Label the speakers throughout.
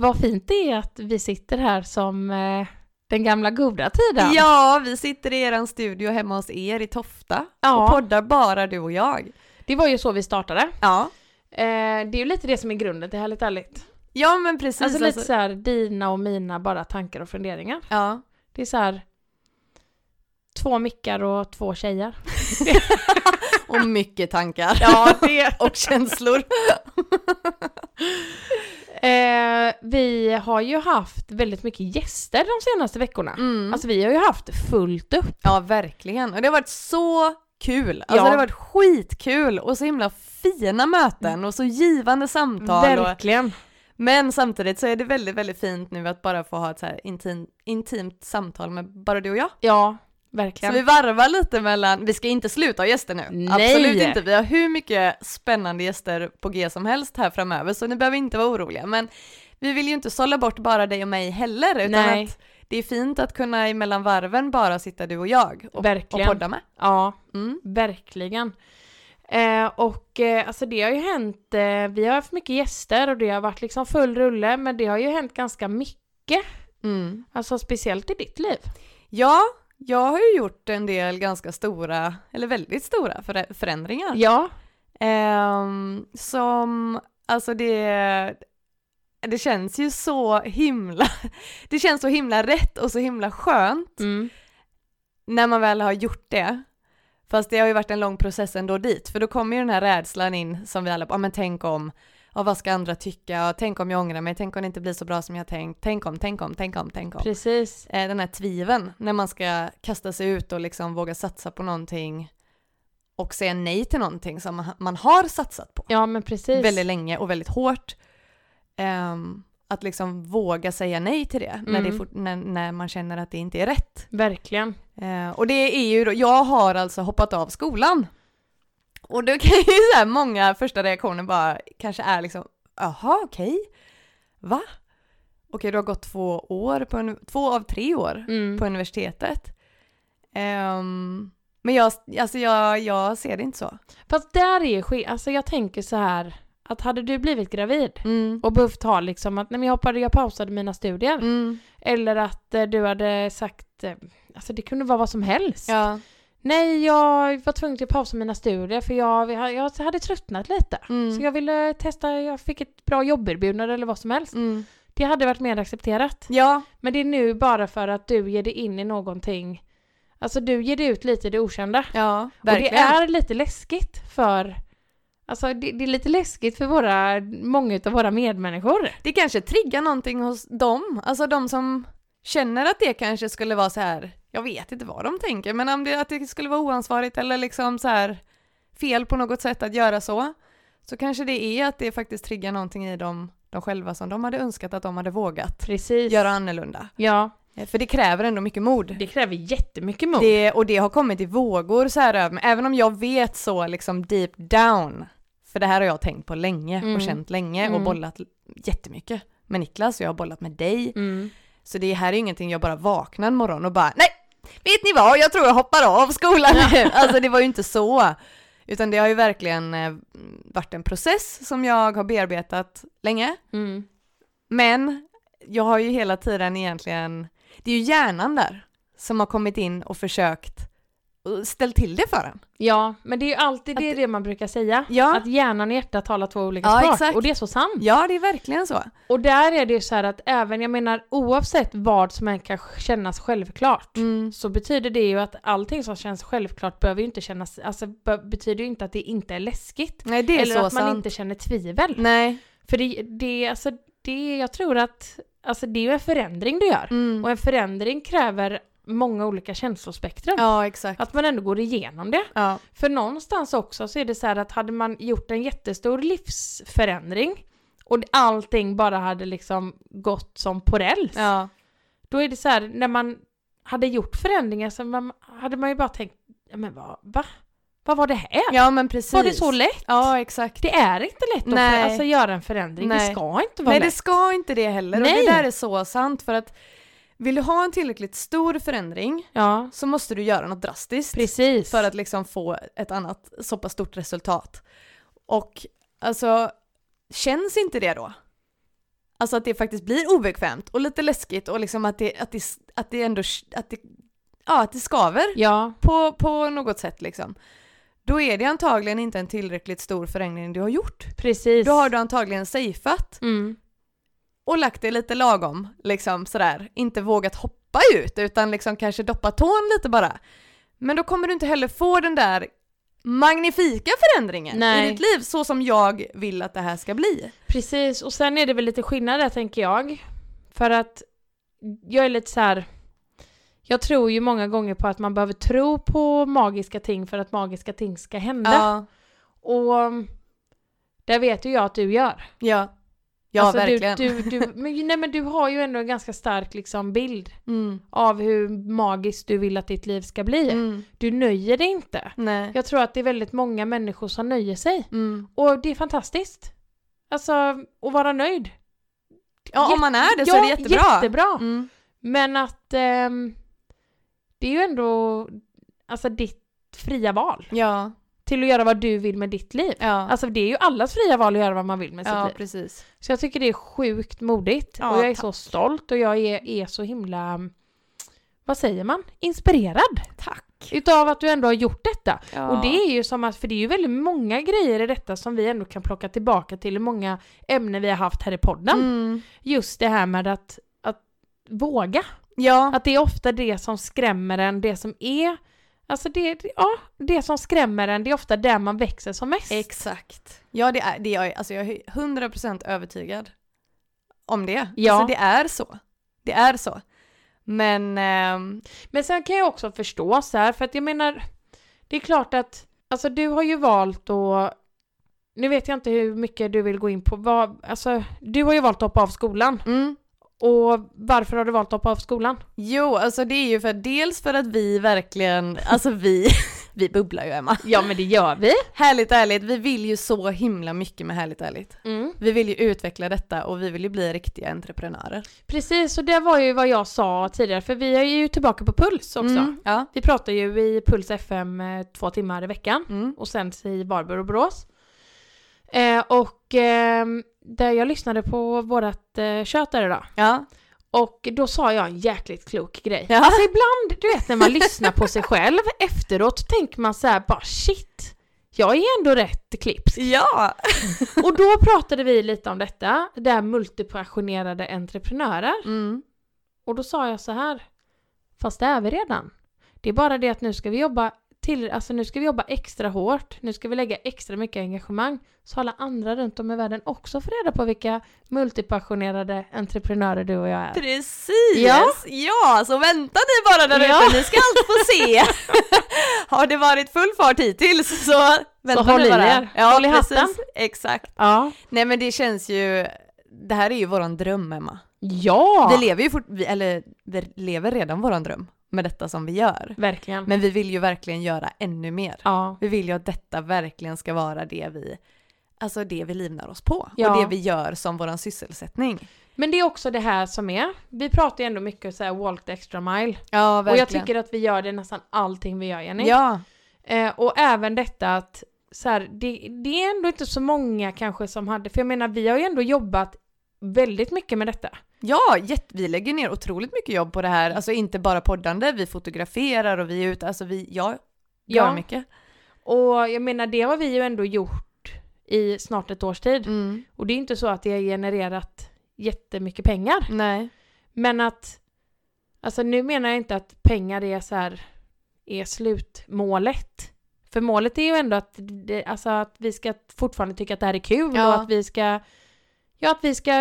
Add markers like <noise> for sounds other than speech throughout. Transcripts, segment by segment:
Speaker 1: Vad fint det är att vi sitter här som eh, den gamla goda tiden.
Speaker 2: Ja, vi sitter i eran studio hemma hos er i Tofta
Speaker 1: Ja.
Speaker 2: och poddar bara du och jag.
Speaker 1: Det var ju så vi startade.
Speaker 2: Ja.
Speaker 1: Eh, det är ju lite det som är grunden till Härligt Ärligt.
Speaker 2: Ja men precis.
Speaker 1: Alltså lite så här dina och mina bara tankar och funderingar.
Speaker 2: Ja.
Speaker 1: Det är så här två mickar och två tjejer. <laughs>
Speaker 2: Och mycket tankar.
Speaker 1: Ja, det... <laughs>
Speaker 2: och känslor. <laughs>
Speaker 1: Eh, vi har ju haft väldigt mycket gäster de senaste veckorna.
Speaker 2: Mm.
Speaker 1: Alltså vi har ju haft fullt upp.
Speaker 2: ja verkligen. Och det har varit så kul. Alltså
Speaker 1: Ja.
Speaker 2: det har varit skitkul och så himla fina möten och så givande samtal. Och,
Speaker 1: Verkligen.
Speaker 2: men samtidigt så är det väldigt, väldigt fint nu att bara få ha ett så här intim, intimt samtal med bara du och jag.
Speaker 1: Ja,
Speaker 2: Så
Speaker 1: verkligen.
Speaker 2: vi varvar lite mellan, vi ska inte sluta ha gäster nu.
Speaker 1: Nej.
Speaker 2: Absolut inte, vi har hur mycket spännande gäster på G som helst här framöver så ni behöver inte vara oroliga. Men vi vill ju inte sålla bort bara dig och mig heller utan
Speaker 1: Nej.
Speaker 2: att det är fint att kunna emellan varven bara sitta du och jag och, och podda med.
Speaker 1: Ja,
Speaker 2: Mm.
Speaker 1: verkligen. Eh, och eh, alltså det har ju hänt, eh, vi har haft mycket gäster och det har varit liksom full rulle men det har ju hänt ganska mycket.
Speaker 2: Mm.
Speaker 1: Alltså speciellt i ditt liv.
Speaker 2: Ja, jag har ju gjort en del ganska stora, eller väldigt stora förä- förändringar.
Speaker 1: Ja,
Speaker 2: Ehm, som, alltså det, det känns ju så himla, <laughs> det känns så himla rätt och så himla skönt
Speaker 1: mm.
Speaker 2: när man väl har gjort det. Fast det har ju varit en lång process ändå dit, för då kommer ju den här rädslan in som vi alla, ja men tänk om, ja vad ska andra tycka, tänk om jag ångrar mig, tänk om det inte blir så bra som jag tänkt, tänk om, tänk om, tänk om, tänk om.
Speaker 1: precis.
Speaker 2: Eh, den här tviven när man ska kasta sig ut och liksom våga satsa på någonting och säga nej till någonting som man- har satsat på
Speaker 1: Ja men precis.
Speaker 2: väldigt länge och väldigt hårt. Ehm, att liksom våga säga nej till det när, det
Speaker 1: Mm.
Speaker 2: fort, när, när man känner att det inte är rätt.
Speaker 1: Verkligen.
Speaker 2: Eh, och det är ju då, jag har alltså hoppat av skolan. Och då kan ju så här många första reaktioner bara kanske är liksom, jaha okej, va? Okej du har gått två år, på två av tre år
Speaker 1: Mm.
Speaker 2: på universitetet. Ehm, men jag, alltså jag, jag ser det inte så.
Speaker 1: Fast där är alltså jag tänker så här att hade du blivit gravid
Speaker 2: Mm.
Speaker 1: och behövt ha liksom att nej men jag hoppade, jag pausade mina studier.
Speaker 2: Mm.
Speaker 1: Eller att eh, du hade sagt, eh, alltså det kunde vara vad som helst.
Speaker 2: Ja.
Speaker 1: Nej, jag var tvungen att pausa mina studier för jag, jag hade tröttnat lite.
Speaker 2: Mm.
Speaker 1: Så jag ville testa, jag fick ett bra jobberbjudande eller vad som helst.
Speaker 2: Mm.
Speaker 1: Det hade varit mer accepterat.
Speaker 2: Ja,
Speaker 1: Men det är nu bara för att du ger dig in i någonting, alltså du ger dig ut lite i det okända.
Speaker 2: ja,
Speaker 1: Och det
Speaker 2: verkligen.
Speaker 1: är lite läskigt för, alltså det, det är lite läskigt för våra, många av våra medmänniskor.
Speaker 2: det kanske triggar någonting hos dem, alltså de som känner att det kanske skulle vara så här, jag vet inte vad de tänker, men om det, att det skulle vara oansvarigt eller liksom så här fel på något sätt att göra så, så kanske det är att det faktiskt triggar någonting i dem, de själva som de hade önskat att de hade vågat
Speaker 1: Precis.
Speaker 2: göra annorlunda.
Speaker 1: Ja,
Speaker 2: Eh, För det kräver ändå mycket mod.
Speaker 1: det kräver jättemycket mod.
Speaker 2: Det, och det har kommit i vågor så här över mig, även om jag vet så liksom deep down, för det här har jag tänkt på länge
Speaker 1: Mm.
Speaker 2: och känt länge och
Speaker 1: Mm.
Speaker 2: bollat jättemycket med Niklas och jag har bollat med dig.
Speaker 1: Mm.
Speaker 2: Så det här är ingenting jag bara vaknar en morgon och bara nej, vet ni vad, jag tror jag hoppar av skolan nu. Alltså det var ju inte så. Utan det har ju verkligen eh, varit en process som jag har bearbetat länge.
Speaker 1: Mm.
Speaker 2: Men jag har ju hela tiden egentligen, det är ju hjärnan där som har kommit in och försökt ställt till det för en.
Speaker 1: Ja, men det är ju alltid det,
Speaker 2: Att-
Speaker 1: det man brukar säga.
Speaker 2: Ja.
Speaker 1: Att hjärnan och hjärtat talar två olika
Speaker 2: Ja,
Speaker 1: språk.
Speaker 2: exakt.
Speaker 1: Och det är så sant.
Speaker 2: Ja, det är verkligen så.
Speaker 1: Och där är det så här att även, jag menar oavsett vad som än kan kännas självklart.
Speaker 2: Mm.
Speaker 1: Så betyder det ju att allting som känns självklart behöver ju inte kännas, alltså be- betyder ju inte att det inte är läskigt.
Speaker 2: Nej, det är
Speaker 1: Eller
Speaker 2: så
Speaker 1: att man
Speaker 2: sant.
Speaker 1: inte känner tvivel.
Speaker 2: Nej.
Speaker 1: För det, det, alltså det, jag tror att, alltså det är ju en förändring du gör.
Speaker 2: Mm.
Speaker 1: Och en förändring kräver många olika känslospektrum.
Speaker 2: Ja, exakt.
Speaker 1: Att man ändå går igenom det.
Speaker 2: Ja.
Speaker 1: För någonstans också så är det så att hade man gjort en jättestor livsförändring och allting bara hade liksom gått som på räls.
Speaker 2: Ja.
Speaker 1: Då är det så här, när man hade gjort förändringar så man, hade man ju bara tänkt, men vad, va? Vad var det här?
Speaker 2: ja, men precis.
Speaker 1: var det så lätt?
Speaker 2: Ja, exakt.
Speaker 1: Det är inte lätt att
Speaker 2: Nej.
Speaker 1: för, alltså, göra en förändring, det
Speaker 2: Nej.
Speaker 1: ska inte vara
Speaker 2: Nej, det
Speaker 1: lätt.
Speaker 2: ska inte det heller.
Speaker 1: Nej.
Speaker 2: Och det där är så sant för att vill du ha en tillräckligt stor förändring
Speaker 1: Ja,
Speaker 2: så måste du göra något drastiskt
Speaker 1: precis.
Speaker 2: för att liksom få ett annat så pass stort resultat. Och alltså, känns inte det då? Alltså att det faktiskt blir obekvämt och lite läskigt och liksom att det, att det, att det ändå, att det, ja, att det skaver
Speaker 1: Ja,
Speaker 2: på, på något sätt liksom. Då är det antagligen inte en tillräckligt stor förändring du har gjort.
Speaker 1: precis.
Speaker 2: Då har du antagligen safeat
Speaker 1: Mm.
Speaker 2: Och lagt det lite lagom, liksom sådär. Inte vågat hoppa ut utan liksom kanske doppa tån lite bara. Men då kommer du inte heller få den där magnifika förändringen
Speaker 1: Nej.
Speaker 2: i ditt liv så som jag vill att det här ska bli.
Speaker 1: Precis, och sen är det väl lite skillnad där tänker jag. För att jag är lite så här. Jag tror ju många gånger på att man behöver tro på magiska ting för att magiska ting ska hända.
Speaker 2: Ja,
Speaker 1: Och det vet ju jag att du gör.
Speaker 2: ja, ja
Speaker 1: Alltså,
Speaker 2: verkligen.
Speaker 1: Du, du, du, men, nej, men du har ju ändå en ganska stark liksom, bild
Speaker 2: Mm.
Speaker 1: av hur magiskt du vill att ditt liv ska bli.
Speaker 2: Mm.
Speaker 1: Du nöjer dig inte.
Speaker 2: Nej.
Speaker 1: Jag tror att det är väldigt många människor som nöjer sig.
Speaker 2: Mm.
Speaker 1: Och det är fantastiskt. Alltså, att vara nöjd.
Speaker 2: Ja, om man är det så
Speaker 1: ja,
Speaker 2: är det jättebra.
Speaker 1: jättebra.
Speaker 2: Mm.
Speaker 1: Men att ehm, det är ju ändå alltså ditt fria val
Speaker 2: Ja,
Speaker 1: till att göra vad du vill med ditt liv.
Speaker 2: ja,
Speaker 1: Alltså det är ju allas fria val att göra vad man vill med sitt
Speaker 2: ja
Speaker 1: liv.
Speaker 2: precis.
Speaker 1: Så jag tycker det är sjukt modigt
Speaker 2: Ja,
Speaker 1: och jag är
Speaker 2: tack.
Speaker 1: så stolt och jag är, är så himla, vad säger man, inspirerad
Speaker 2: Tack.
Speaker 1: utav att du ändå har gjort detta.
Speaker 2: Ja.
Speaker 1: Och det är ju som att, för det är ju väldigt många grejer i detta som vi ändå kan plocka tillbaka till många ämnen vi har haft här i podden.
Speaker 2: Mm.
Speaker 1: Just det här med att, att våga.
Speaker 2: Ja,
Speaker 1: Att det är ofta det som skrämmer en, det som är, alltså det, ja, det som skrämmer en, det är ofta där man växer som mest.
Speaker 2: exakt. Ja, det är, det är, alltså jag är 100% övertygad om det.
Speaker 1: Ja.
Speaker 2: Alltså det är så. Det är så. Men, ehm,
Speaker 1: Men sen kan jag också förstå så här, för att jag menar, det är klart att, alltså du har ju valt att, nu vet jag inte hur mycket du vill gå in på, vad, alltså du har ju valt att hoppa av skolan.
Speaker 2: mm.
Speaker 1: Och varför har du valt att hoppa av skolan?
Speaker 2: Jo, alltså det är ju för dels för att vi verkligen, alltså vi, <laughs> vi bubblar ju Emma.
Speaker 1: Ja men det gör vi.
Speaker 2: Härligt ärligt, vi vill ju så himla mycket med Härligt ärligt.
Speaker 1: Mm.
Speaker 2: Vi vill ju utveckla detta och vi vill ju bli riktiga entreprenörer.
Speaker 1: Precis, och det var ju vad jag sa tidigare, för vi är ju tillbaka på Puls också.
Speaker 2: Mm, ja.
Speaker 1: Vi pratar ju i Puls FM eh, två timmar i veckan.
Speaker 2: Mm.
Speaker 1: och sänds i Varberg och Borås. Eh, och ehm, där jag lyssnade på vårat eh, där idag.
Speaker 2: Ja.
Speaker 1: Och då sa jag en jäkligt klok grej.
Speaker 2: Ja.
Speaker 1: Alltså ibland, du vet när man lyssnar på sig själv efteråt tänker man så här bara shit, jag är ändå rätt klipsk.
Speaker 2: Ja!
Speaker 1: Och då pratade vi lite om detta, det här multipassionerade entreprenörer.
Speaker 2: Mm.
Speaker 1: Och då sa jag så här, fast det är vi redan. Det är bara det att nu ska vi jobba till, alltså nu ska vi jobba extra hårt, nu ska vi lägga extra mycket engagemang, så alla andra runt om i världen också får reda på vilka multipassionerade entreprenörer du och jag är.
Speaker 2: Precis!
Speaker 1: Ja.
Speaker 2: Ja. så vänta ni bara där
Speaker 1: Ja.
Speaker 2: ute, ni ska allt få se! <laughs> Har det varit full fart hittills så vänta
Speaker 1: håll
Speaker 2: ni
Speaker 1: i
Speaker 2: bara.
Speaker 1: er.
Speaker 2: Ja,
Speaker 1: Håll i
Speaker 2: precis.
Speaker 1: hatten.
Speaker 2: Exakt.
Speaker 1: Ja.
Speaker 2: Nej men det känns ju, det här är ju våran dröm Emma.
Speaker 1: Ja!
Speaker 2: Vi lever ju fort, eller vi lever redan våran dröm med detta som vi gör.
Speaker 1: Verkligen.
Speaker 2: Men vi vill ju verkligen göra ännu mer.
Speaker 1: ja.
Speaker 2: Vi vill ju att detta verkligen ska vara det vi, alltså det vi livnar oss på.
Speaker 1: Ja.
Speaker 2: Och det vi gör som våran sysselsättning.
Speaker 1: Men det är också det här som är, vi pratar ju ändå mycket så här walk the extra mile.
Speaker 2: Ja,
Speaker 1: Och jag tycker att vi gör det nästan allting vi gör Jenny.
Speaker 2: Ja,
Speaker 1: Eh, och även detta att så här, det, det är ändå inte så många kanske som hade, för jag menar vi har ju ändå jobbat väldigt mycket med detta.
Speaker 2: ja vi lägger ner otroligt mycket jobb på det här. Alltså inte bara poddande, vi fotograferar och vi är ute, alltså vi, ja, gör
Speaker 1: Ja.
Speaker 2: mycket.
Speaker 1: Och jag menar det har vi ju ändå gjort i snart ett års tid.
Speaker 2: Mm.
Speaker 1: Och det är inte så att det har genererat jättemycket pengar.
Speaker 2: Nej.
Speaker 1: Men att, alltså nu menar jag inte att pengar är så här, är slutmålet. För målet är ju ändå att, det, alltså att vi ska fortfarande tycka att det här är kul
Speaker 2: Ja.
Speaker 1: och att vi ska, ja att vi ska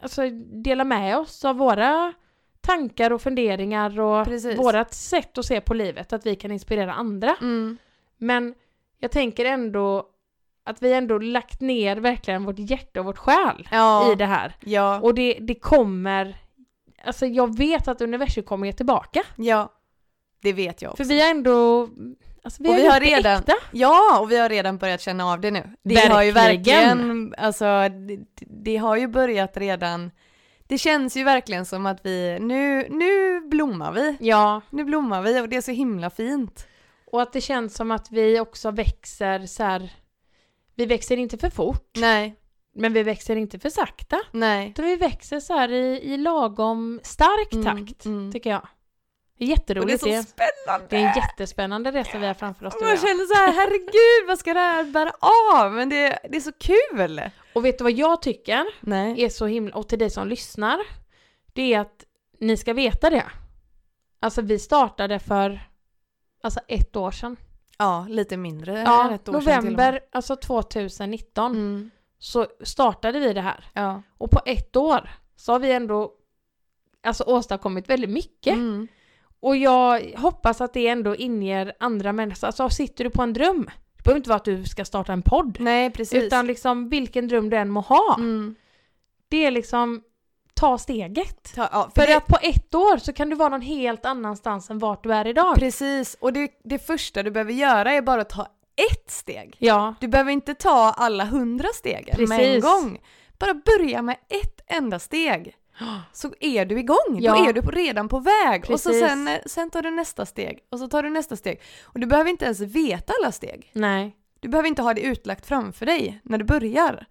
Speaker 1: alltså, dela med oss av våra tankar och funderingar och
Speaker 2: Precis.
Speaker 1: vårat sätt att se på livet, att vi kan inspirera andra.
Speaker 2: Mm.
Speaker 1: Men jag tänker ändå att vi ändå lagt ner verkligen vårt hjärta och vårt själ
Speaker 2: Ja.
Speaker 1: i det här.
Speaker 2: Ja.
Speaker 1: Och det, det kommer, alltså jag vet att universum kommer ge tillbaka.
Speaker 2: ja. Det vet jag också.
Speaker 1: För vi har ändå, alltså vi
Speaker 2: Och
Speaker 1: har,
Speaker 2: vi har redan-
Speaker 1: äkta.
Speaker 2: Ja, och vi har redan börjat känna av det nu. Det har ju
Speaker 1: Verkligen.
Speaker 2: verkligen, alltså det, det har ju börjat redan. Det känns ju verkligen som att vi, nu, nu blommar vi.
Speaker 1: Ja,
Speaker 2: Nu blommar vi och det är så himla fint.
Speaker 1: och att det känns som att vi också växer så här. vi växer inte för fort.
Speaker 2: Nej.
Speaker 1: Men vi växer inte för sakta.
Speaker 2: Nej.
Speaker 1: Utan vi växer så här i, i lagom stark
Speaker 2: Mm,
Speaker 1: takt,
Speaker 2: mm.
Speaker 1: tycker jag. Det är
Speaker 2: Och det är
Speaker 1: jätteroligt.
Speaker 2: så
Speaker 1: det, är,
Speaker 2: spännande!
Speaker 1: det är en jättespännande resa vi har framför oss.
Speaker 2: Och man
Speaker 1: jag.
Speaker 2: känner så här, herregud vad ska det här bära av? Men det, det är så kul!
Speaker 1: Och vet du vad jag tycker
Speaker 2: Nej.
Speaker 1: är så himla, och till dig som lyssnar, det är att ni ska veta det. Alltså vi startade för alltså ett år sedan.
Speaker 2: Ja, lite mindre
Speaker 1: Ja,
Speaker 2: än ett år sedan och med.
Speaker 1: november alltså 2019
Speaker 2: Mm.
Speaker 1: så startade vi det här.
Speaker 2: Ja.
Speaker 1: Och på ett år så har vi ändå alltså åstadkommit väldigt mycket.
Speaker 2: Mm.
Speaker 1: Och jag hoppas att det ändå inger andra människor. Alltså sitter du på en dröm, det behöver inte vara att du ska starta en podd.
Speaker 2: Nej, precis.
Speaker 1: Utan liksom vilken dröm du än må ha.
Speaker 2: Mm.
Speaker 1: Det är liksom ta steget.
Speaker 2: Ta, ja, för
Speaker 1: För
Speaker 2: det,
Speaker 1: att på ett år så kan du vara någon helt annanstans än vart du är idag.
Speaker 2: Precis, och det, det första du behöver göra är bara att ta ett steg.
Speaker 1: Ja,
Speaker 2: Du behöver inte ta alla hundra stegen med en gång. Bara börja med ett enda steg. Så är du igång,
Speaker 1: Ja.
Speaker 2: då är du redan på väg. Och så
Speaker 1: Precis.
Speaker 2: sen, sen tar du nästa steg, och så tar du nästa steg. Och du behöver inte ens veta alla steg.
Speaker 1: nej,
Speaker 2: Du behöver inte ha det utlagt framför dig när du börjar.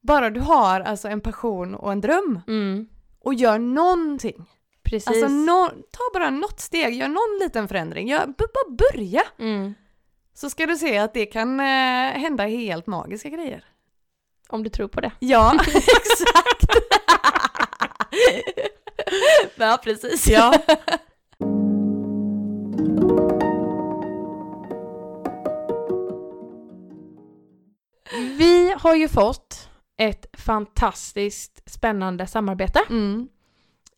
Speaker 2: Bara du har alltså en passion och en dröm
Speaker 1: mm,
Speaker 2: och gör någonting.
Speaker 1: precis.
Speaker 2: Alltså nå- ta bara något steg, gör någon liten förändring, gör, bara börja.
Speaker 1: mm,
Speaker 2: Så ska du se att det kan eh, hända helt magiska grejer.
Speaker 1: om du tror på det.
Speaker 2: Ja, <laughs> exakt. <laughs> ja, precis.
Speaker 1: Ja. Vi har ju fått ett fantastiskt spännande samarbete.
Speaker 2: Mm.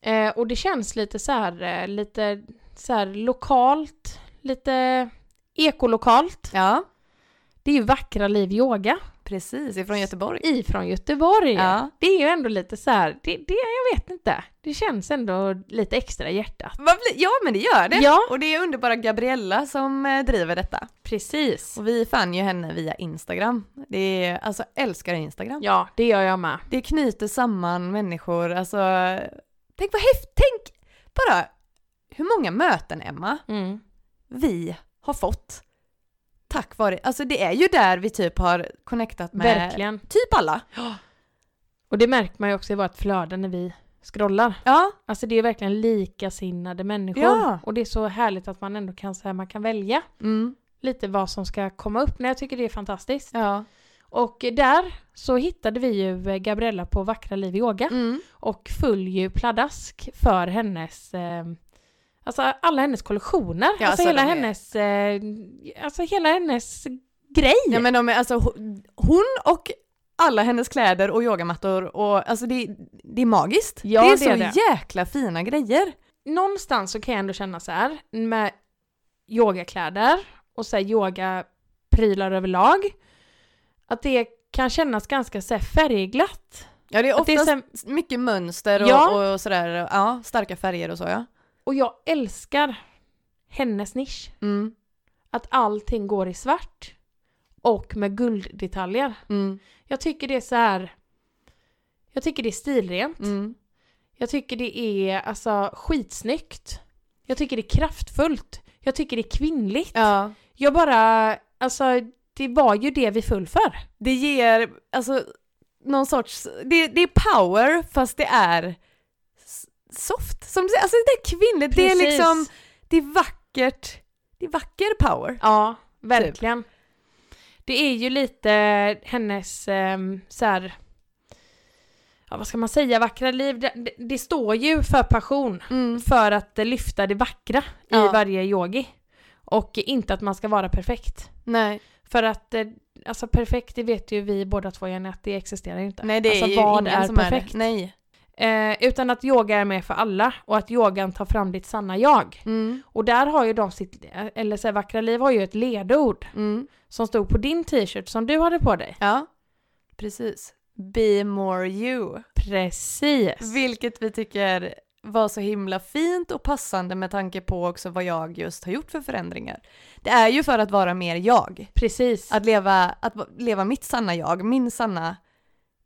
Speaker 1: Eh, och det känns lite så här, eh, lite så här lokalt, lite ekolokalt.
Speaker 2: Ja,
Speaker 1: Det är ju Vackra Liv Yoga
Speaker 2: precis, ifrån Göteborg.
Speaker 1: ifrån Göteborg.
Speaker 2: Ja.
Speaker 1: Det är ju ändå lite så här, det, det, jag vet inte, det känns ändå lite extra i hjärtat.
Speaker 2: Ja, men det gör det.
Speaker 1: Ja.
Speaker 2: Och det är underbara Gabriella som eh, driver detta.
Speaker 1: Precis.
Speaker 2: Och vi fann ju henne via Instagram. Det är, alltså älskar Instagram.
Speaker 1: Ja, det gör jag med.
Speaker 2: Det knyter samman människor, alltså tänk vad häftigt, tänk bara hur många möten Emma
Speaker 1: Mm.
Speaker 2: vi har fått tack vare, alltså det är ju där vi typ har connectat med
Speaker 1: Verkligen.
Speaker 2: typ alla.
Speaker 1: Och det märker man ju också i vårt flöde när vi scrollar.
Speaker 2: Ja,
Speaker 1: Alltså det är verkligen likasinnade människor.
Speaker 2: Ja.
Speaker 1: Och det är så härligt att man ändå kan säga man kan välja
Speaker 2: mm.
Speaker 1: lite vad som ska komma upp. Nej, jag tycker det är fantastiskt.
Speaker 2: ja.
Speaker 1: Och där så hittade vi ju eh, Gabriella på Vackra Liv Yoga
Speaker 2: Mm.
Speaker 1: och föll ju pladask för hennes eh, Alltså alla hennes kollektioner,
Speaker 2: Ja,
Speaker 1: alltså,
Speaker 2: alltså,
Speaker 1: hela
Speaker 2: de är-
Speaker 1: hennes, eh, alltså hela hennes grej.
Speaker 2: ja men de är alltså ho- hon och alla hennes kläder och yogamattor och alltså det, det är magiskt.
Speaker 1: Ja,
Speaker 2: det är
Speaker 1: det
Speaker 2: så
Speaker 1: är det.
Speaker 2: jäkla fina grejer.
Speaker 1: Någonstans så kan jag ändå känna så här med yogakläder och så här yogaprylar överlag att det kan kännas ganska så här färgglatt.
Speaker 2: Ja det är
Speaker 1: Att det är
Speaker 2: oftast
Speaker 1: så
Speaker 2: mycket mönster och,
Speaker 1: Ja.
Speaker 2: och sådär, ja starka färger och så ja.
Speaker 1: Och jag älskar hennes nisch.
Speaker 2: Mm.
Speaker 1: Att allting går i svart och med gulddetaljer.
Speaker 2: Mm.
Speaker 1: Jag tycker det är så här. Jag tycker det är stilrent.
Speaker 2: Mm.
Speaker 1: Jag tycker det är alltså skitsnyggt. Jag tycker det är kraftfullt. Jag tycker det är kvinnligt.
Speaker 2: Ja.
Speaker 1: Jag bara, alltså det var ju det vi föll för.
Speaker 2: Det ger, alltså, någon sorts, det, det är power fast det är soft. Som du säger, alltså det är kvinnligt, det är
Speaker 1: Precis.
Speaker 2: liksom, det är vackert, det är vacker power.
Speaker 1: Ja, verkligen. Det är ju lite hennes um, så här, ja vad ska man säga, vackra liv. Det, det, det står ju för passion.
Speaker 2: Mm.
Speaker 1: För att lyfta det vackra
Speaker 2: Ja.
Speaker 1: i varje yogi. Och inte att man ska vara perfekt.
Speaker 2: Nej,
Speaker 1: För att, eh, alltså perfekt, det vet ju vi båda två Jenny, att det existerar ju inte.
Speaker 2: nej det är
Speaker 1: alltså
Speaker 2: ju
Speaker 1: vad
Speaker 2: ingen
Speaker 1: är
Speaker 2: som
Speaker 1: perfekt?
Speaker 2: är det. Nej.
Speaker 1: Eh, utan att yoga är med för alla och att yogan tar fram ditt sanna jag.
Speaker 2: Mm.
Speaker 1: Och där har ju de sitt, eller så här, Vackra Liv har ju ett ledord
Speaker 2: Mm.
Speaker 1: som stod på din t-shirt som du hade på dig.
Speaker 2: Ja, precis. Be more you.
Speaker 1: Precis.
Speaker 2: Vilket vi tycker var så himla fint och passande med tanke på också vad jag just har gjort för förändringar. Det är ju för att vara mer jag.
Speaker 1: Precis.
Speaker 2: Att leva, att va- leva mitt sanna jag, min sanna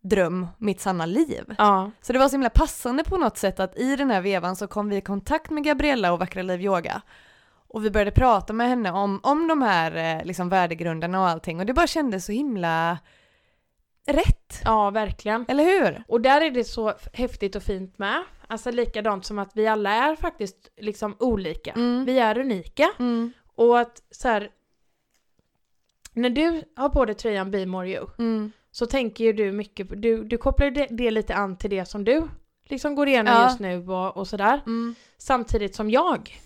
Speaker 2: dröm, mitt sanna liv.
Speaker 1: ja,
Speaker 2: Så det var så himla passande på något sätt att i den här vevan så kom vi i kontakt med Gabriella och Vackra Liv Yoga. Och vi började prata med henne om, om de här eh, liksom värdegrunderna och allting och det bara kändes så himla rätt.
Speaker 1: Ja, verkligen.
Speaker 2: Eller hur?
Speaker 1: Och där är det så häftigt och fint med. Alltså likadant som att vi alla är faktiskt liksom olika.
Speaker 2: Mm.
Speaker 1: Vi är unika.
Speaker 2: Mm.
Speaker 1: Och att så här, när du har på dig tröjan Be More You
Speaker 2: Mm.
Speaker 1: Så tänker ju du mycket, på- du, du kopplar det, det lite an till det som du liksom går igenom
Speaker 2: Ja.
Speaker 1: just nu och, och sådär.
Speaker 2: Mm.
Speaker 1: Samtidigt som jag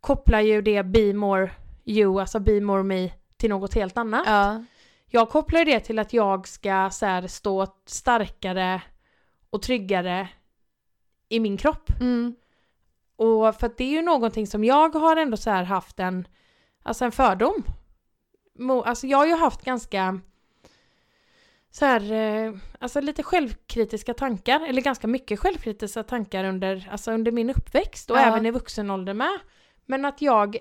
Speaker 1: kopplar ju det Be More You, alltså Be More Me till något helt annat.
Speaker 2: Ja.
Speaker 1: Jag kopplar det till att jag ska så här, stå starkare och tryggare i min kropp.
Speaker 2: Mm.
Speaker 1: Och för att det är ju någonting som jag har ändå så här haft en, alltså en fördom. Alltså jag har ju haft ganska så här, eh, alltså lite självkritiska tankar, eller ganska mycket självkritiska tankar under, alltså under min uppväxt och
Speaker 2: Ja.
Speaker 1: även i vuxen ålder med. Men att jag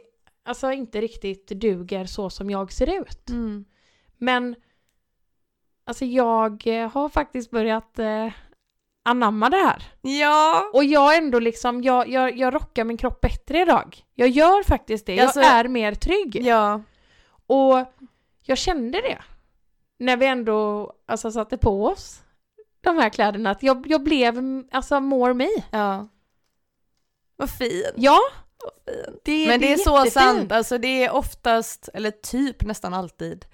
Speaker 1: alltså inte riktigt duger så som jag ser ut.
Speaker 2: Mm.
Speaker 1: Men alltså jag eh, har faktiskt börjat eh, anamma det här.
Speaker 2: Ja.
Speaker 1: Och jag ändå liksom, jag, jag, jag rockar min kropp bättre idag. Jag gör faktiskt det. Jag
Speaker 2: Alltså-
Speaker 1: är mer trygg.
Speaker 2: Ja.
Speaker 1: Och jag kände det. När vi ändå alltså, satte på oss de här kläderna. Att jag, jag blev alltså more me.
Speaker 2: Ja. Vad fint.
Speaker 1: Ja,
Speaker 2: Vad fint.
Speaker 1: det,
Speaker 2: Men det är så
Speaker 1: jättefint.
Speaker 2: sant, alltså det är oftast, eller typ nästan alltid,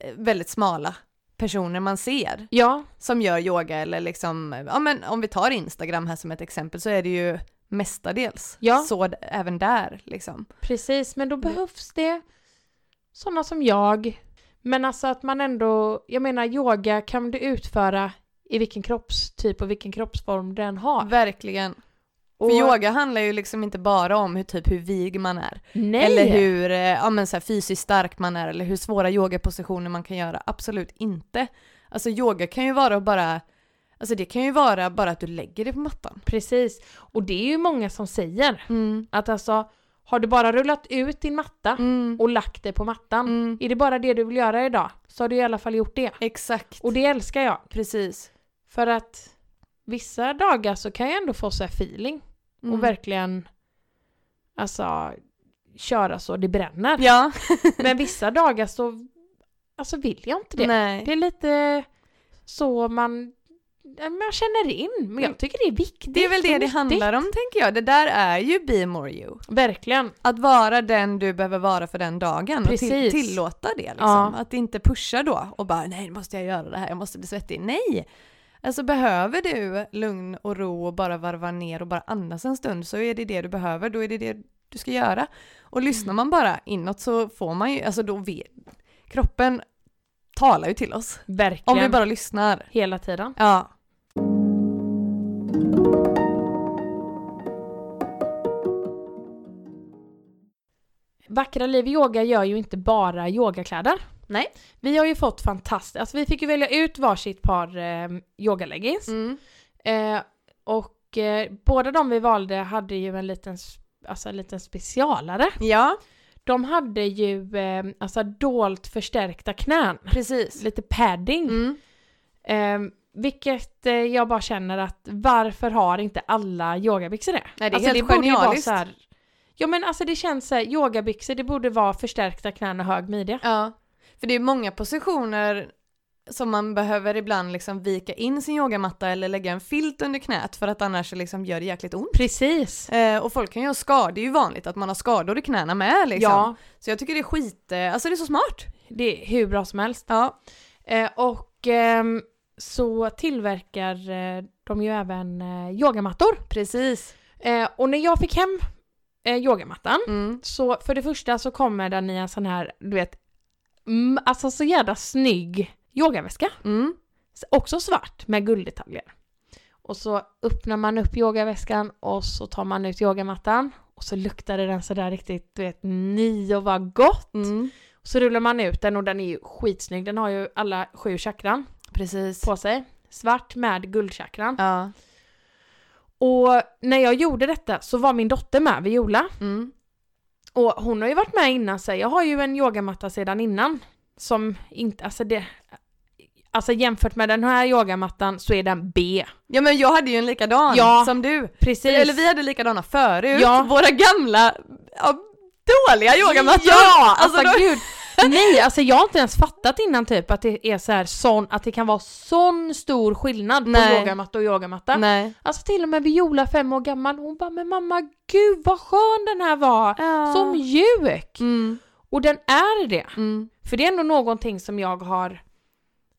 Speaker 2: eh, väldigt smala personer man ser
Speaker 1: Ja,
Speaker 2: som gör yoga eller liksom, ja men om vi tar Instagram här som ett exempel så är det ju mestadels
Speaker 1: Ja.
Speaker 2: så även där liksom.
Speaker 1: precis. Men då behövs det sådana som jag. Men alltså att man ändå, jag menar yoga kan du utföra i vilken kroppstyp och vilken kroppsform den har.
Speaker 2: Verkligen.
Speaker 1: Och,
Speaker 2: För yoga handlar ju liksom inte bara om hur, typ hur vig man är.
Speaker 1: nej.
Speaker 2: Eller hur eh, ja, men så här, fysiskt stark man är eller hur svåra yogapositioner man kan göra. Absolut inte. Alltså yoga kan ju vara bara, alltså det kan ju vara bara att du lägger dig på mattan.
Speaker 1: Precis. Och det är ju många som säger
Speaker 2: Mm.
Speaker 1: att alltså, har du bara rullat ut din matta
Speaker 2: Mm.
Speaker 1: och lagt det på mattan,
Speaker 2: Mm.
Speaker 1: är det bara det du vill göra idag, så har du i alla fall gjort det.
Speaker 2: Exakt.
Speaker 1: Och det älskar jag.
Speaker 2: Precis.
Speaker 1: För att vissa dagar så kan jag ändå få så feeling
Speaker 2: Mm.
Speaker 1: och verkligen alltså köra så det bränner.
Speaker 2: Ja. <laughs>
Speaker 1: Men vissa dagar så alltså vill jag inte det.
Speaker 2: Nej.
Speaker 1: Det är lite så man, man känner in. Men jag tycker det är viktigt.
Speaker 2: Det är väl det det
Speaker 1: nyttigt.
Speaker 2: handlar om tänker jag. Det där är ju be more you.
Speaker 1: Verkligen.
Speaker 2: Att vara den du behöver vara för den dagen och till,
Speaker 1: Precis.
Speaker 2: tillåta det liksom.
Speaker 1: Ja.
Speaker 2: Att inte pusha då och bara nej nu måste jag göra det här, jag måste bli svettig. Nej! Alltså behöver du lugn och ro och bara varva ner och bara andas en stund så är det det du behöver, då är det det du ska göra. Och lyssnar man bara inåt så får man ju, alltså då vet, kroppen talar ju till oss.
Speaker 1: Verkligen.
Speaker 2: Om vi bara lyssnar.
Speaker 1: Hela tiden.
Speaker 2: Ja.
Speaker 1: Vackra Liv Yoga gör ju inte bara yogakläder.
Speaker 2: Nej.
Speaker 1: Vi har ju fått fantastiskt, alltså vi fick ju välja ut varsitt par eh, yogaleggings.
Speaker 2: Mm.
Speaker 1: Eh, och eh, båda de vi valde hade ju en liten, alltså en liten specialare.
Speaker 2: Ja,
Speaker 1: De hade ju eh, alltså dolt förstärkta knän.
Speaker 2: precis.
Speaker 1: Lite padding.
Speaker 2: Mm.
Speaker 1: Eh, vilket jag bara känner att varför har inte alla yogabyxor det?
Speaker 2: Nej, det är
Speaker 1: alltså,
Speaker 2: helt
Speaker 1: borde ju vara
Speaker 2: genialiskt.
Speaker 1: så här, Ja men alltså det känns så här, yogabyxor det borde vara förstärkta knän och hög midja.
Speaker 2: Ja, för det är många positioner som man behöver ibland liksom vika in sin yogamatta eller lägga en filt under knät för att annars liksom gör det jäkligt ont.
Speaker 1: Precis.
Speaker 2: Eh, och folk kan ju ha skador, det är ju vanligt att man har skador i knäna med liksom.
Speaker 1: Ja,
Speaker 2: Så jag tycker det är skit, eh, alltså det är så smart.
Speaker 1: det är hur bra som helst.
Speaker 2: Ja.
Speaker 1: Eh, och ehm, så tillverkar eh, de ju även eh, yogamattor.
Speaker 2: Precis.
Speaker 1: Eh, och när jag fick hem eh, yogamattan
Speaker 2: Mm.
Speaker 1: så för det första så kommer den i en sån här, du vet, alltså så jävla snygg yogaväska.
Speaker 2: Mm.
Speaker 1: Också svart med gulddetaljer. Och så öppnar man upp yogaväskan och så tar man ut yogamattan och så luktade den sådär riktigt, du vet, ny och vad gott.
Speaker 2: Mm.
Speaker 1: Och så rullar man ut den och den är ju skitsnygg. Den har ju alla sju chakran
Speaker 2: Precis.
Speaker 1: på sig. Svart med guldchakran.
Speaker 2: Ja.
Speaker 1: Och när jag gjorde detta så var min dotter med, Viola.
Speaker 2: Mm.
Speaker 1: Och hon har ju varit med innan sig. Jag har ju en yogamatta sedan innan. Som inte, alltså det... Alltså jämfört med den här yogamattan så är den B.
Speaker 2: Ja men jag hade ju en likadan
Speaker 1: Ja.
Speaker 2: som du.
Speaker 1: Precis.
Speaker 2: Eller vi hade likadana förut.
Speaker 1: Ja.
Speaker 2: Våra gamla, ja, dåliga yogamattor.
Speaker 1: Ja! Alltså,
Speaker 2: Alltså, då-
Speaker 1: gud. Nej, alltså jag har inte ens fattat innan typ att det är så här sån, att det kan vara sån stor skillnad på
Speaker 2: Nej.
Speaker 1: yogamatta och yogamatta.
Speaker 2: Nej.
Speaker 1: Alltså till och med Viola, fem år gammal, hon bara men mamma gud vad skön den här var!
Speaker 2: Ja.
Speaker 1: Så mjuk!
Speaker 2: Mm.
Speaker 1: Och den är det.
Speaker 2: Mm.
Speaker 1: För det är ändå någonting som jag har,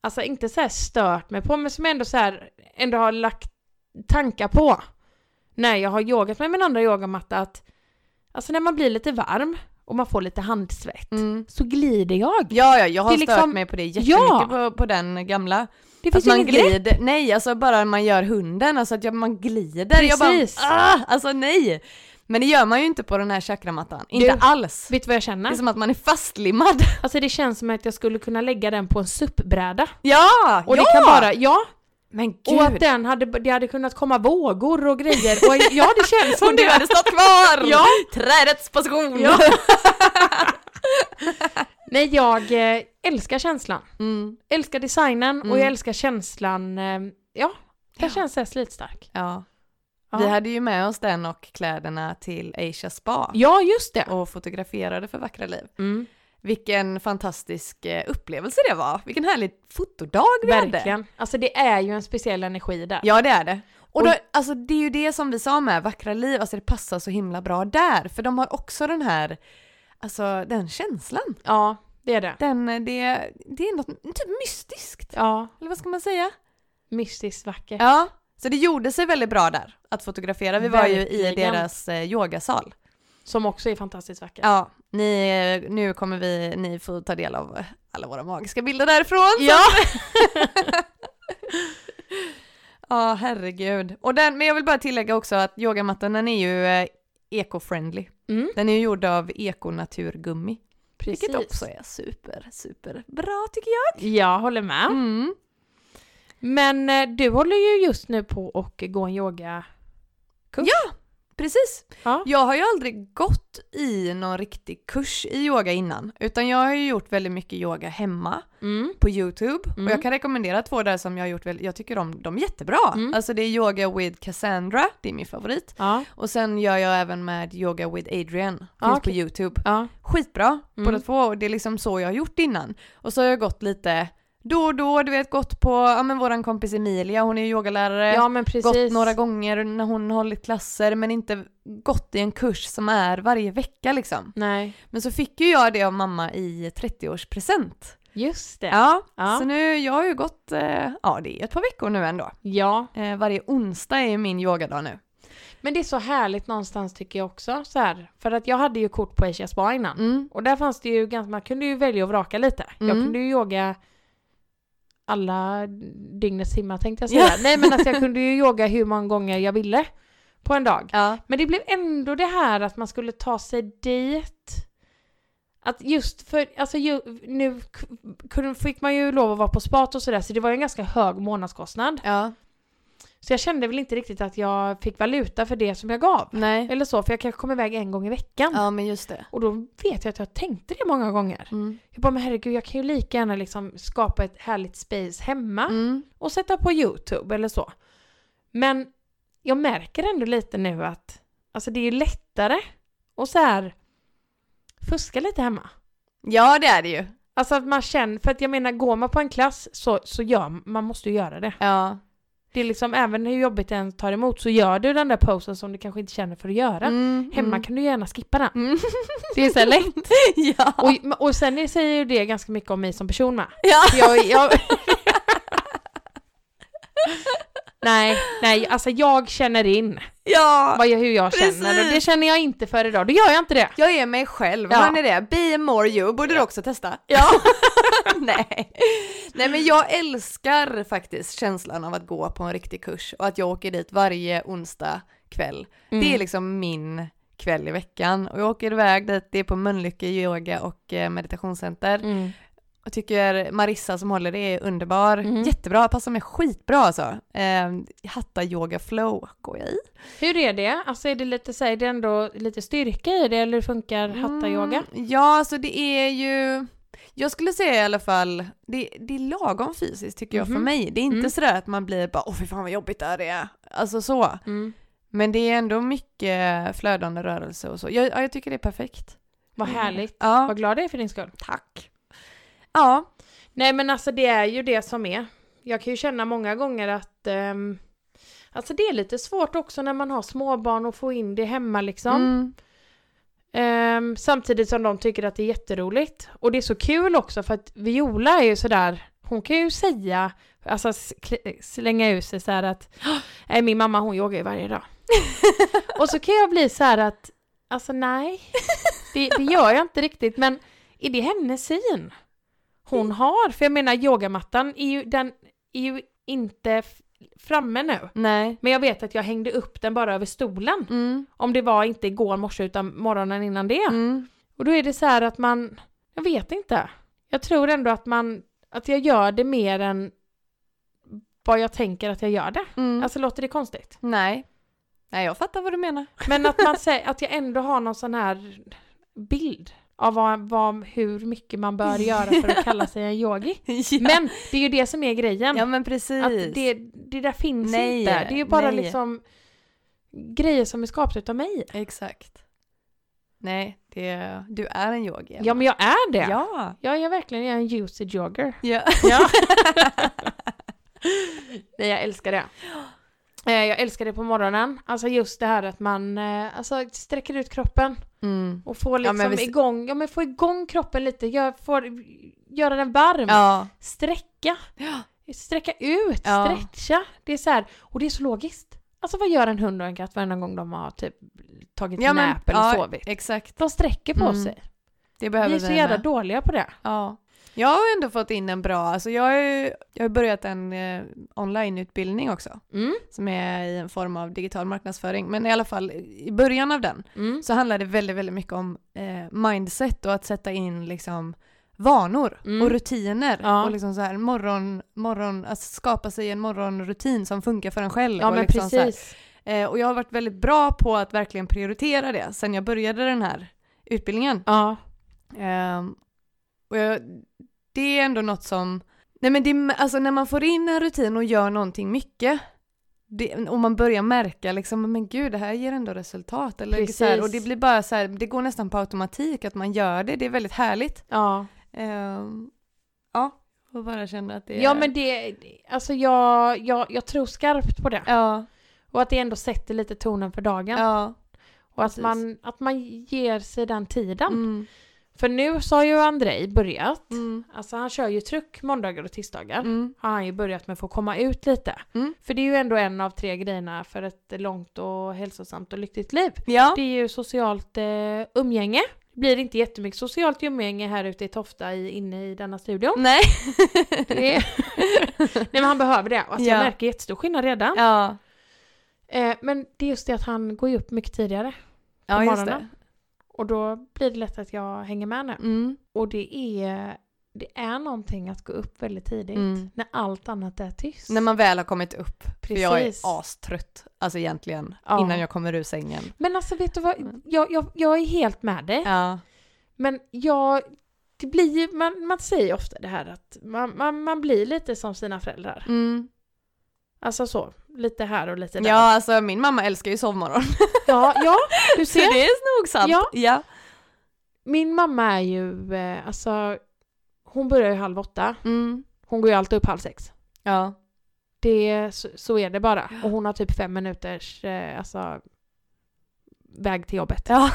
Speaker 1: alltså inte så stört mig på, men som jag ändå så här, ändå har lagt tankar på. När jag har yogat med min andra yogamatta att, alltså när man blir lite varm och man får lite handsvett,
Speaker 2: Mm.
Speaker 1: så glider jag.
Speaker 2: Ja, ja, jag har
Speaker 1: Det
Speaker 2: stört
Speaker 1: liksom-
Speaker 2: mig på det jättemycket
Speaker 1: Ja.
Speaker 2: på, på den gamla.
Speaker 1: Det
Speaker 2: Att
Speaker 1: finns ju
Speaker 2: man
Speaker 1: inget grepp.
Speaker 2: glider, nej alltså bara man gör hunden, alltså att jag, man glider. Jag
Speaker 1: Precis.
Speaker 2: bara, ah, alltså nej! Men det gör man ju inte på den här chakramattan, inte alls.
Speaker 1: Vet du vad jag
Speaker 2: Det
Speaker 1: känner?
Speaker 2: är som att man är fastlimmad.
Speaker 1: Alltså det känns som att jag skulle kunna lägga den på en SUP-bräda.
Speaker 2: Ja!
Speaker 1: Och
Speaker 2: ja!
Speaker 1: det kan bara, ja,
Speaker 2: Men
Speaker 1: och att
Speaker 2: gud!
Speaker 1: den hade, det hade kunnat komma vågor och grejer. Och ja, det känns som <laughs>
Speaker 2: Om du
Speaker 1: det.
Speaker 2: hade stått kvar! <laughs>
Speaker 1: Ja.
Speaker 2: Trädets position!
Speaker 1: Ja. <laughs> Nej, jag eh, älskar känslan.
Speaker 2: Mm.
Speaker 1: Älskar designen och
Speaker 2: Mm.
Speaker 1: jag älskar känslan, eh, ja, den
Speaker 2: Ja.
Speaker 1: känns slitstark.
Speaker 2: ja.
Speaker 1: Ja.
Speaker 2: Vi hade ju med oss den och kläderna till Asia Spa
Speaker 1: ja, just det.
Speaker 2: och fotograferade för Vackra Liv.
Speaker 1: Mm,
Speaker 2: Vilken fantastisk eh, upplevelse det var. Vilken härlig fotodag vi hade.
Speaker 1: verkligen. Alltså det är ju en speciell energi där.
Speaker 2: Ja det är det. Och, då, alltså det är ju det som vi sa med Vackra Liv, alltså det passar så himla bra där. För de har också den här, alltså den känslan.
Speaker 1: Ja, det är det.
Speaker 2: Den, det, det är något typ mystiskt.
Speaker 1: Ja,
Speaker 2: Eller vad ska man säga?
Speaker 1: mystiskt vackert.
Speaker 2: Ja. Så det gjorde sig väldigt bra där att fotografera. Vi var ju i
Speaker 1: Verkligen.
Speaker 2: deras eh, yogasal.
Speaker 1: Som också är fantastiskt vackert.
Speaker 2: Ja, ni, nu kommer vi, ni får ta del av alla våra magiska bilder därifrån.
Speaker 1: Ja. <laughs>
Speaker 2: Ja, herregud. Och den, men jag vill bara tillägga också att yogamattan den är ju eh, eco-friendly.
Speaker 1: Mm,
Speaker 2: Den är ju gjord av ekonaturgummi.
Speaker 1: precis.
Speaker 2: Vilket också är super, super bra tycker jag.
Speaker 1: Jag håller med.
Speaker 2: Mm.
Speaker 1: Men eh, du håller ju just nu på att gå en yoga
Speaker 2: Precis.
Speaker 1: Ja.
Speaker 2: Jag har ju aldrig gått i någon riktig kurs i yoga innan, utan jag har ju gjort väldigt mycket yoga hemma
Speaker 1: Mm.
Speaker 2: på YouTube.
Speaker 1: Mm.
Speaker 2: Och jag kan rekommendera två där som jag har gjort, väl, jag tycker de, de är jättebra.
Speaker 1: Mm.
Speaker 2: Alltså det är Yoga with Cassandra, det är min favorit.
Speaker 1: Ja,
Speaker 2: Och sen gör jag även med Yoga with Adrian, finns
Speaker 1: Ah,
Speaker 2: på
Speaker 1: okej.
Speaker 2: YouTube.
Speaker 1: ja.
Speaker 2: Skitbra
Speaker 1: Mm.
Speaker 2: båda två och det är liksom så jag har gjort innan. Och så har jag gått lite då och då, du vet gått på, ja men våran kompis Emilia, hon är ju yogalärare.
Speaker 1: ja men precis.
Speaker 2: gått några gånger när hon hållit klasser men inte gått i en kurs som är varje vecka liksom.
Speaker 1: Nej,
Speaker 2: Men så fick ju jag det av mamma i 30-årspresent.
Speaker 1: just det.
Speaker 2: Ja,
Speaker 1: Ja.
Speaker 2: så nu, jag har ju gått, eh, ja det är ett par veckor nu ändå.
Speaker 1: Ja,
Speaker 2: Eh, varje onsdag är min yogadag nu.
Speaker 1: men det är så härligt någonstans tycker jag också. Så här, för att jag hade ju kort på Asia Spa innan.
Speaker 2: Mm.
Speaker 1: Och där fanns det ju ganska, man kunde ju välja och vraka lite. Jag
Speaker 2: Mm.
Speaker 1: kunde ju yoga alla dygnets timmar tänkte jag säga. Nej men alltså jag <laughs> kunde ju yoga hur många gånger jag ville på en dag.
Speaker 2: Ja.
Speaker 1: Men det blev ändå det här att man skulle ta sig dit. Att just för, alltså ju, nu kunde, fick man ju lov att vara på spat och sådär så det var ju en ganska hög månadskostnad.
Speaker 2: ja,
Speaker 1: Så jag kände väl inte riktigt att jag fick valuta för det som jag gav.
Speaker 2: nej.
Speaker 1: Eller så, för jag kanske kom iväg en gång i veckan.
Speaker 2: Ja men just det.
Speaker 1: Och då vet jag att jag tänkte det många gånger.
Speaker 2: Mm.
Speaker 1: Jag bara, men herregud, jag kan ju lika gärna liksom skapa ett härligt space hemma
Speaker 2: Mm.
Speaker 1: och sätta på YouTube eller så. Men jag märker ändå lite nu att alltså det är ju lättare att så här fuska lite hemma.
Speaker 2: Ja det är det ju.
Speaker 1: Alltså att man känner, för att jag menar går man på en klass så, så gör man måste ju göra det.
Speaker 2: Ja.
Speaker 1: Det är liksom även hur jobbigt det än tar emot så gör du den där posen som du kanske inte känner för att göra.
Speaker 2: Mm.
Speaker 1: Hemma
Speaker 2: mm.
Speaker 1: kan du gärna skippa den.
Speaker 2: Mm.
Speaker 1: Det är så lätt. <laughs>
Speaker 2: ja.
Speaker 1: Och, och sen säger ju det ganska mycket om mig som person med.
Speaker 2: ja.
Speaker 1: Jag, jag... <laughs> nej, nej, alltså jag känner in
Speaker 2: ja.
Speaker 1: vad jag, hur jag känner och det
Speaker 2: precis.
Speaker 1: känner jag inte för idag. Då gör jag inte det.
Speaker 2: Jag är mig själv,
Speaker 1: Ja.
Speaker 2: man är det. Be more you, borde du också testa?
Speaker 1: Ja. <laughs>
Speaker 2: Nej. Nej men jag älskar faktiskt känslan av att gå på en riktig kurs och att jag åker dit varje onsdag kväll. Det är liksom min kväll i veckan och jag åker iväg dit, det är på Mölnlycke yoga och eh, meditationscenter.
Speaker 1: Mm.
Speaker 2: Jag tycker Marissa som håller det är underbar,
Speaker 1: Mm.
Speaker 2: jättebra, passar mig skitbra alltså. Eh, hatta yoga flow går jag i.
Speaker 1: Hur är det? Alltså är det lite så här, är det ändå lite styrka i det eller hur funkar hatta-yoga?
Speaker 2: Mm, ja, alltså det är ju, jag skulle säga i alla fall, det, det är lagom fysiskt tycker jag för
Speaker 1: Mhm.
Speaker 2: mig. Det är inte
Speaker 1: Mm.
Speaker 2: sådär att man blir bara åh fy fan vad jobbigt det här är. Alltså så.
Speaker 1: Mm.
Speaker 2: Men det är ändå mycket flödande rörelse och så. Jag, ja, jag tycker det är perfekt.
Speaker 1: Vad härligt.
Speaker 2: Ja,
Speaker 1: Vad glad jag är för din skull.
Speaker 2: tack. Ja.
Speaker 1: Nej men alltså det är ju det som är. Jag kan ju känna många gånger att ehm, Alltså det är lite svårt också när man har småbarn och få in det hemma liksom.
Speaker 2: Mm.
Speaker 1: Ehm, samtidigt som de tycker att det är jätteroligt. Och det är så kul också för att Viola är ju sådär, hon kan ju säga, alltså slänga ut sig så här att nej min mamma hon yogar ju varje dag. <laughs> och så kan jag bli så här att, alltså nej, det, det gör jag inte riktigt men är det hennes syn hon har? För jag menar yogamattan är ju, den är ju inte framme nu.
Speaker 2: Nej.
Speaker 1: Men jag vet att jag hängde upp den bara över stolen.
Speaker 2: Mm.
Speaker 1: Om det var inte igår morse utan morgonen innan det.
Speaker 2: Mm.
Speaker 1: Och då är det så här att man, jag vet inte. Jag tror ändå att man, att jag gör det mer än vad jag tänker att jag gör det.
Speaker 2: Mm.
Speaker 1: Alltså låter det konstigt?
Speaker 2: Nej. Nej, jag fattar vad du menar.
Speaker 1: Men att man <laughs> säger, att jag ändå har någon sån här bild av vad, vad, hur mycket man bör <laughs> göra för att kalla sig en yogi. <laughs>
Speaker 2: ja.
Speaker 1: Men det är ju det som är grejen.
Speaker 2: ja, men precis.
Speaker 1: att det, det där finns
Speaker 2: Nej,
Speaker 1: inte. Det är ju bara
Speaker 2: nej.
Speaker 1: liksom grejer som är skapade av mig.
Speaker 2: Exakt. Nej, det, du är en yogi. Emma.
Speaker 1: Ja men jag är det.
Speaker 2: Ja.
Speaker 1: Jag är verkligen jag är en usage jogger.
Speaker 2: ja.
Speaker 1: Ja. <laughs> Nej, jag älskar det. Eh, Jag älskar det på morgonen. Alltså just det här att man eh, alltså, sträcker ut kroppen
Speaker 2: Mm.
Speaker 1: och får
Speaker 2: Ja,
Speaker 1: liksom
Speaker 2: men visst-
Speaker 1: igång, ja men få igång kroppen lite, gör, får, göra den varm,
Speaker 2: Ja.
Speaker 1: sträcka,
Speaker 2: Ja.
Speaker 1: sträcka ut,
Speaker 2: Ja.
Speaker 1: stretcha. Det är så här, och det är så logiskt. Alltså vad gör en hund och en katt varje gång de har typ tagit
Speaker 2: Ja, men-
Speaker 1: nap eller
Speaker 2: ja,
Speaker 1: sovit?
Speaker 2: Exakt.
Speaker 1: De sträcker på
Speaker 2: Mm.
Speaker 1: sig.
Speaker 2: Det
Speaker 1: Vi
Speaker 2: behöver
Speaker 1: är så jävla dåliga på det.
Speaker 2: Ja. Jag har ändå fått in en bra, alltså jag har ju jag har börjat en eh, onlineutbildning också.
Speaker 1: Mm.
Speaker 2: Som är i en form av digital marknadsföring. Men i alla fall i början av den
Speaker 1: Mm.
Speaker 2: så handlar det väldigt, väldigt mycket om eh, mindset och att sätta in liksom vanor
Speaker 1: Mm.
Speaker 2: och rutiner
Speaker 1: Ja.
Speaker 2: och liksom så här morgon, morgon, alltså skapa sig en morgonrutin som funkar för en själv.
Speaker 1: Ja
Speaker 2: och
Speaker 1: men
Speaker 2: liksom
Speaker 1: precis.
Speaker 2: eh, och jag har varit väldigt bra på att verkligen prioritera det sen jag började den här utbildningen.
Speaker 1: Ja.
Speaker 2: Ehm, och jag, det är ändå något som, nej men det, alltså när man får in en rutin och gör någonting mycket det, och man börjar märka liksom, men gud det här ger ändå resultat. Eller så här, och det blir bara så här, det går nästan på automatik att man gör det, det är väldigt härligt.
Speaker 1: Ja.
Speaker 2: Ehm, ja, och bara känna att det är...
Speaker 1: Ja men det, alltså jag, jag, jag tror skarpt på det.
Speaker 2: Ja,
Speaker 1: Och att det ändå sätter lite tonen för dagen.
Speaker 2: ja.
Speaker 1: och att man, att man ger sig den tiden.
Speaker 2: Mm,
Speaker 1: För nu så har ju Andrei börjat.
Speaker 2: mm,
Speaker 1: Alltså han kör ju truck måndagar och tisdagar.
Speaker 2: mm,
Speaker 1: Har han ju börjat med att få komma ut lite.
Speaker 2: Mm.
Speaker 1: För det är ju ändå en av tre grejerna för ett långt och hälsosamt och lyckligt liv.
Speaker 2: ja,
Speaker 1: Det är ju socialt eh, umgänge. Det blir inte jättemycket socialt umgänge här ute i Tofta i, inne i denna studion.
Speaker 2: nej. <laughs>
Speaker 1: Nej men han behöver det. Alltså jag
Speaker 2: Ja.
Speaker 1: märker jättestor skillnad redan.
Speaker 2: ja,
Speaker 1: Eh, men det är just det att han går ju upp mycket tidigare.
Speaker 2: ja just
Speaker 1: morgonen. Och då blir det lätt att jag hänger med nu.
Speaker 2: Mm,
Speaker 1: Och det är, det är någonting att gå upp väldigt tidigt.
Speaker 2: Mm.
Speaker 1: När allt annat är tyst.
Speaker 2: när man väl har kommit upp. För jag är
Speaker 1: Precis.
Speaker 2: astrött, alltså egentligen,
Speaker 1: Ja.
Speaker 2: innan jag kommer ur sängen.
Speaker 1: Men alltså vet du vad,
Speaker 2: Mm.
Speaker 1: jag, jag, jag är helt med dig.
Speaker 2: Ja,
Speaker 1: Men jag, det blir man, man säger ofta det här att man, man, man blir lite som sina föräldrar.
Speaker 2: mm.
Speaker 1: Alltså så, lite här och lite där.
Speaker 2: ja alltså min mamma älskar ju sovmorgon. <laughs>
Speaker 1: ja, ja du <laughs>
Speaker 2: Så
Speaker 1: ser.
Speaker 2: det är nog sant.
Speaker 1: Ja.
Speaker 2: ja.
Speaker 1: Min mamma är ju, eh, alltså, hon börjar ju halv åtta.
Speaker 2: Mm.
Speaker 1: Hon går ju alltid upp halv sex.
Speaker 2: Ja.
Speaker 1: Det, så, så är det bara. Och hon har typ fem minuters eh, alltså, väg till jobbet.
Speaker 2: ja.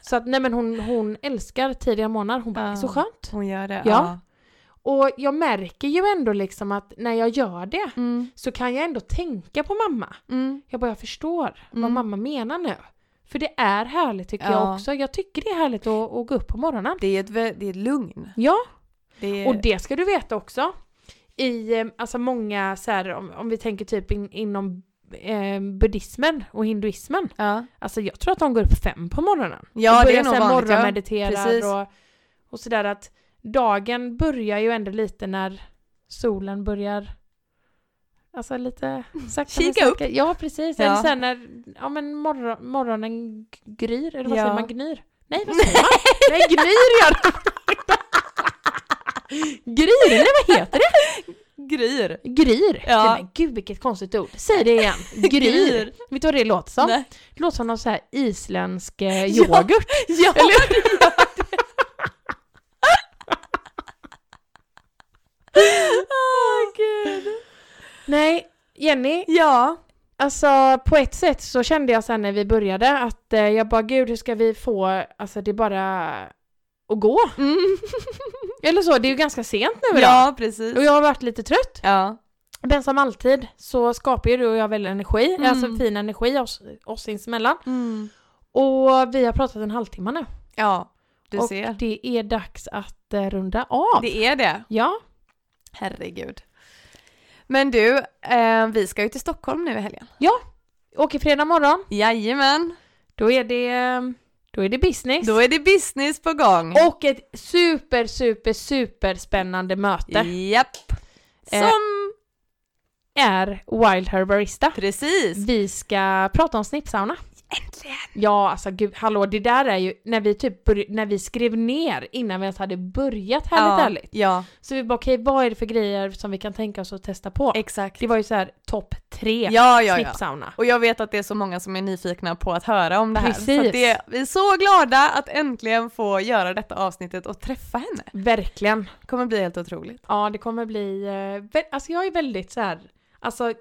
Speaker 1: Så att nej men hon, hon älskar tidiga morgnar. Hon bara, är så
Speaker 2: Ja.
Speaker 1: skönt.
Speaker 2: Hon gör det.
Speaker 1: Ja. Och jag märker ju ändå liksom att när jag gör det
Speaker 2: Mm.
Speaker 1: så kan jag ändå tänka på mamma.
Speaker 2: Mm.
Speaker 1: Jag bara, jag förstår vad
Speaker 2: Mm.
Speaker 1: mamma menar nu. För det är härligt tycker
Speaker 2: Ja.
Speaker 1: jag också. Jag tycker det är härligt att, att gå upp på morgonen.
Speaker 2: Det är ett, det är ett lugn.
Speaker 1: Ja,
Speaker 2: Det är...
Speaker 1: och det ska du veta också. I eh, alltså många, så här, om, om vi tänker typ in, inom eh, buddhismen och hinduismen.
Speaker 2: Ja,
Speaker 1: Alltså jag tror att de går upp fem på morgonen.
Speaker 2: ja
Speaker 1: och
Speaker 2: det
Speaker 1: börjar
Speaker 2: är nog vanligt. Ja.
Speaker 1: morgonmediterar
Speaker 2: Precis.
Speaker 1: och, och sådär att dagen börjar ju ändå lite när solen börjar Alltså lite sakta
Speaker 2: Kika upp.
Speaker 1: Ja precis,
Speaker 2: Ja.
Speaker 1: eller sen när ja, men morgon, morgonen gryr, eller vad
Speaker 2: Ja.
Speaker 1: säger man, gnyr? Nej vad säger man? <laughs> Nej gryr gör det! Gryr, eller vad heter det?
Speaker 2: Gryr.
Speaker 1: Gryr?
Speaker 2: Ja.
Speaker 1: Nej, men gud vilket konstigt ord. Säg det igen. <laughs> Gryr.
Speaker 2: Gryr.
Speaker 1: Vet du vad det låter som?
Speaker 2: Nej.
Speaker 1: Det låter som någon så här isländsk eh,
Speaker 2: Ja.
Speaker 1: yoghurt.
Speaker 2: Ja,
Speaker 1: Eller Nej, Jenny,
Speaker 2: Ja.
Speaker 1: alltså på ett sätt så kände jag sen när vi började att eh, jag bara gud hur ska vi få, alltså det är bara att gå.
Speaker 2: Mm. <laughs>
Speaker 1: Eller så, det är ju ganska sent nu idag.
Speaker 2: ja, precis.
Speaker 1: Och jag har varit lite trött.
Speaker 2: Ja.
Speaker 1: Men som alltid så skapar ju du och jag väldigt energi,
Speaker 2: Mm.
Speaker 1: alltså fin energi oss, oss sinsemellan.
Speaker 2: Mm.
Speaker 1: Och vi har pratat en halvtimme nu.
Speaker 2: Ja, du
Speaker 1: och
Speaker 2: ser.
Speaker 1: det är dags att eh, runda av.
Speaker 2: Det är det.
Speaker 1: Ja,
Speaker 2: Herregud. Men du, eh, vi ska ju till Stockholm nu i helgen.
Speaker 1: åker fredag morgon,
Speaker 2: Jajamän.
Speaker 1: då är det, eh, då är det business.
Speaker 2: Då är det business på gång.
Speaker 1: Och ett super, super, super spännande möte
Speaker 2: Japp. Som...
Speaker 1: Eh. är Wild Herbarista.
Speaker 2: Precis.
Speaker 1: Vi ska prata om snippsauna.
Speaker 2: Äntligen.
Speaker 1: Ja, alltså gud, hallå, det där är ju när vi typ när vi skrev ner innan vi ens hade börjat härligt
Speaker 2: ja,
Speaker 1: ärligt.
Speaker 2: Ja,
Speaker 1: Så vi bara okej, vad är det för grejer som vi kan tänka oss att testa på?
Speaker 2: exakt.
Speaker 1: Det var ju så här topp tre
Speaker 2: Ja, ja, ja.
Speaker 1: snippsauna.
Speaker 2: Och jag vet att det är så många som är nyfikna på att höra om det här.
Speaker 1: Precis.
Speaker 2: Så det, vi är så glada att äntligen få göra detta avsnittet och träffa henne.
Speaker 1: Verkligen.
Speaker 2: Det kommer bli helt otroligt.
Speaker 1: Ja, det kommer bli, eh, alltså jag är väldigt så här, alltså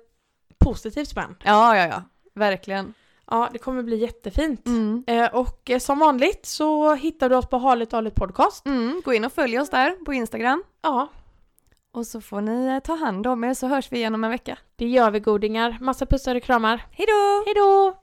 Speaker 1: positivt spänd.
Speaker 2: Ja, ja, ja. Verkligen.
Speaker 1: Ja, det kommer bli jättefint.
Speaker 2: Mm.
Speaker 1: Eh, och eh, som vanligt så hittar du oss på Harligt Harligt Podcast.
Speaker 2: Mm. Gå in och följ oss där på Instagram.
Speaker 1: Ja,
Speaker 2: Och så får ni eh, ta hand om er så hörs vi igen om en vecka.
Speaker 1: det gör vi godingar. Massa pussar och kramar.
Speaker 2: Hej då!
Speaker 1: Hej då!